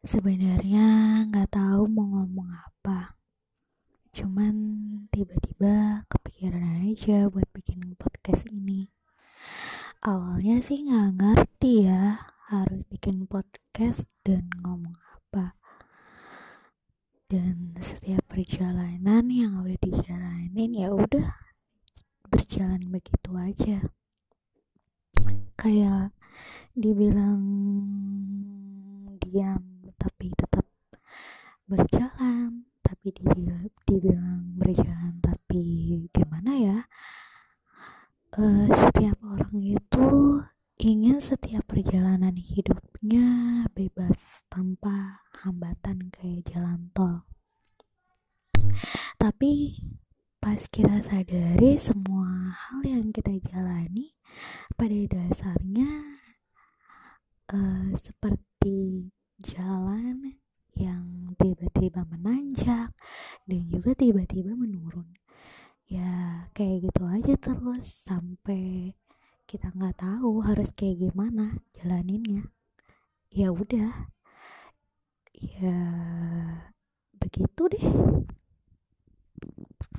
Sebenarnya nggak tahu mau ngomong apa. Cuman tiba-tiba kepikiran aja buat bikin podcast ini. Awalnya sih nggak ngerti ya harus bikin podcast dan ngomong apa. Dan setiap perjalanan yang udah dijalanin ya udah berjalan begitu aja. Kayak dibilang diam berjalan tapi dibilang, berjalan tapi gimana ya? Uh, setiap orang itu ingin setiap perjalanan hidupnya bebas tanpa hambatan kayak jalan tol. Tapi pas kita sadari semua hal yang kita jalani pada dasarnya uh, seperti jalan yang tiba-tiba menanjak dan juga tiba-tiba menurun. Ya kayak gitu aja terus sampai kita nggak tahu harus kayak gimana jalaninnya. Ya udah. Ya begitu deh